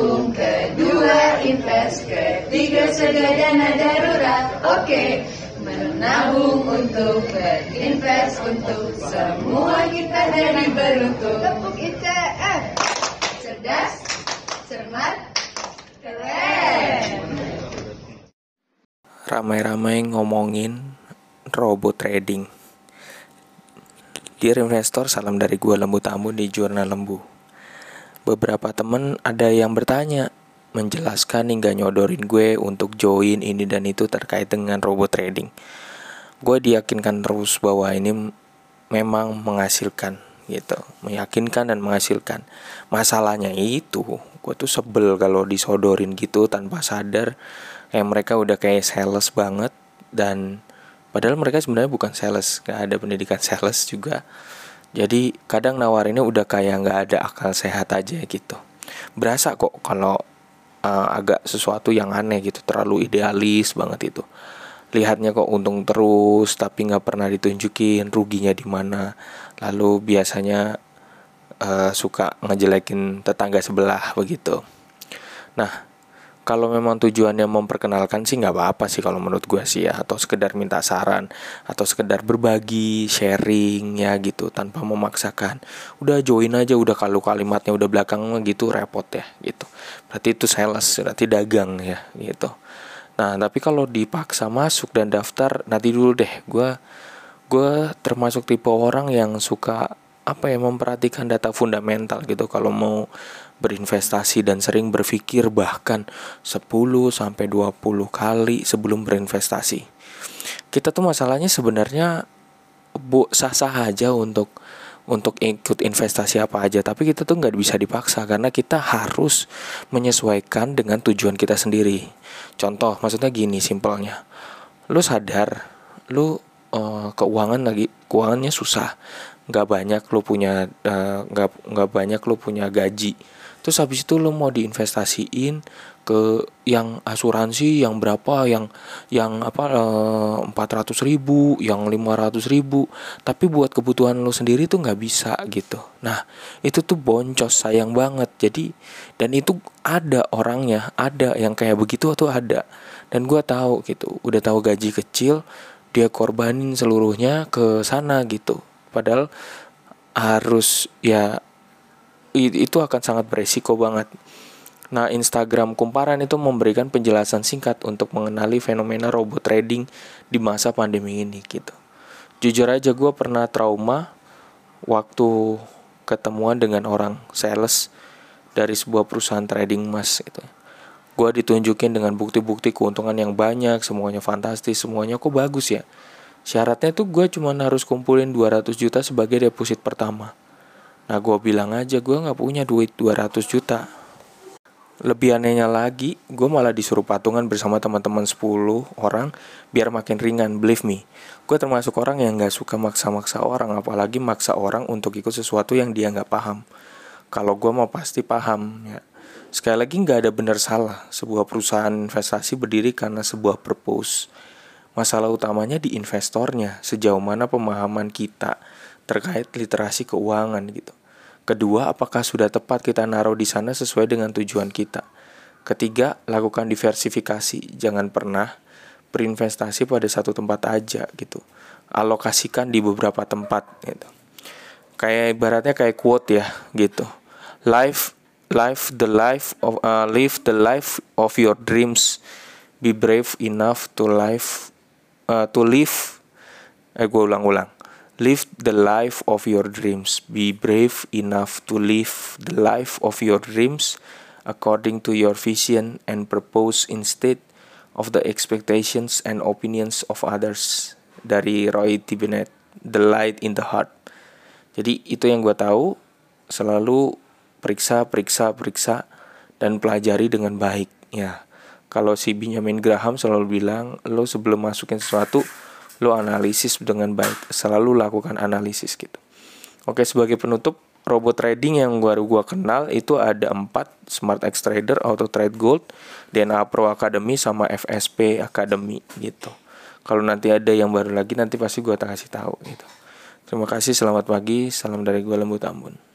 menabung, kedua invest, ketiga sedia dana darurat. Oke, menabung untuk berinvest untuk semua kita jadi beruntung. Tepuk ITF. Cerdas, cermat, keren. Ramai-ramai ngomongin robot trading. Dear investor, salam dari gua Lembu Tamu di Jurnal Lembu. Beberapa temen ada yang bertanya, menjelaskan hingga nyodorin gue untuk join ini dan itu terkait dengan robot trading. Gue diyakinkan terus bahwa ini memang menghasilkan gitu, meyakinkan dan menghasilkan. Masalahnya itu, gue tuh sebel kalau disodorin gitu tanpa sadar, kayak mereka udah kayak sales banget dan Padahal mereka sebenarnya bukan sales, gak ada pendidikan sales juga. Jadi kadang nawarinnya udah kayak nggak ada akal sehat aja gitu. Berasa kok kalau uh, agak sesuatu yang aneh gitu, terlalu idealis banget itu. Lihatnya kok untung terus, tapi nggak pernah ditunjukin ruginya di mana. Lalu biasanya uh, suka ngejelekin tetangga sebelah begitu. Nah, kalau memang tujuannya memperkenalkan sih nggak apa-apa sih kalau menurut gue sih ya. Atau sekedar minta saran atau sekedar berbagi sharing ya gitu tanpa memaksakan. Udah join aja udah kalau kalimatnya udah belakang gitu repot ya gitu. Berarti itu sales berarti dagang ya gitu. Nah tapi kalau dipaksa masuk dan daftar nanti dulu deh. Gue gue termasuk tipe orang yang suka apa ya memperhatikan data fundamental gitu. Kalau mau berinvestasi dan sering berpikir bahkan 10 sampai 20 kali sebelum berinvestasi. Kita tuh masalahnya sebenarnya bu sah-sah aja untuk untuk ikut investasi apa aja. Tapi kita tuh nggak bisa dipaksa karena kita harus menyesuaikan dengan tujuan kita sendiri. Contoh maksudnya gini simpelnya. Lu sadar lu uh, keuangan lagi keuangannya susah nggak banyak lu punya uh, nggak nggak banyak lu punya gaji. Terus habis itu lo mau diinvestasiin ke yang asuransi yang berapa yang yang apa eh, empat ratus ribu yang lima ratus ribu. Tapi buat kebutuhan lo sendiri tuh nggak bisa gitu. Nah itu tuh boncos sayang banget. Jadi dan itu ada orangnya ada yang kayak begitu atau ada. Dan gue tahu gitu udah tahu gaji kecil dia korbanin seluruhnya ke sana gitu padahal harus ya itu akan sangat beresiko banget. Nah, Instagram Kumparan itu memberikan penjelasan singkat untuk mengenali fenomena robot trading di masa pandemi ini gitu. Jujur aja gue pernah trauma waktu ketemuan dengan orang sales dari sebuah perusahaan trading emas gitu. Gue ditunjukin dengan bukti-bukti keuntungan yang banyak, semuanya fantastis, semuanya kok bagus ya. Syaratnya tuh gue cuma harus kumpulin 200 juta sebagai deposit pertama. Nah gue bilang aja gue gak punya duit 200 juta. Lebih anehnya lagi, gue malah disuruh patungan bersama teman-teman 10 orang biar makin ringan, believe me. Gue termasuk orang yang gak suka maksa-maksa orang, apalagi maksa orang untuk ikut sesuatu yang dia gak paham. Kalau gue mau pasti paham, ya. Sekali lagi gak ada benar salah, sebuah perusahaan investasi berdiri karena sebuah purpose. Masalah utamanya di investornya, sejauh mana pemahaman kita terkait literasi keuangan gitu. Kedua, apakah sudah tepat kita naruh di sana sesuai dengan tujuan kita? Ketiga, lakukan diversifikasi. Jangan pernah berinvestasi pada satu tempat aja gitu. Alokasikan di beberapa tempat gitu. Kayak ibaratnya kayak quote ya gitu. Life life the life of uh, live the life of your dreams. Be brave enough to life uh, to live eh gue ulang-ulang Live the life of your dreams. Be brave enough to live the life of your dreams according to your vision and purpose instead of the expectations and opinions of others. Dari Roy T. The Light in the Heart. Jadi itu yang gue tahu. Selalu periksa, periksa, periksa dan pelajari dengan baik. Ya, kalau si Benjamin Graham selalu bilang, lo sebelum masukin sesuatu lo analisis dengan baik. Selalu lakukan analisis gitu. Oke sebagai penutup robot trading yang baru gua kenal itu ada empat Smart X Trader Auto Trade Gold DNA Pro Academy sama FSP Academy gitu. Kalau nanti ada yang baru lagi nanti pasti gua kasih tahu gitu. Terima kasih selamat pagi salam dari gua Lembu Tambun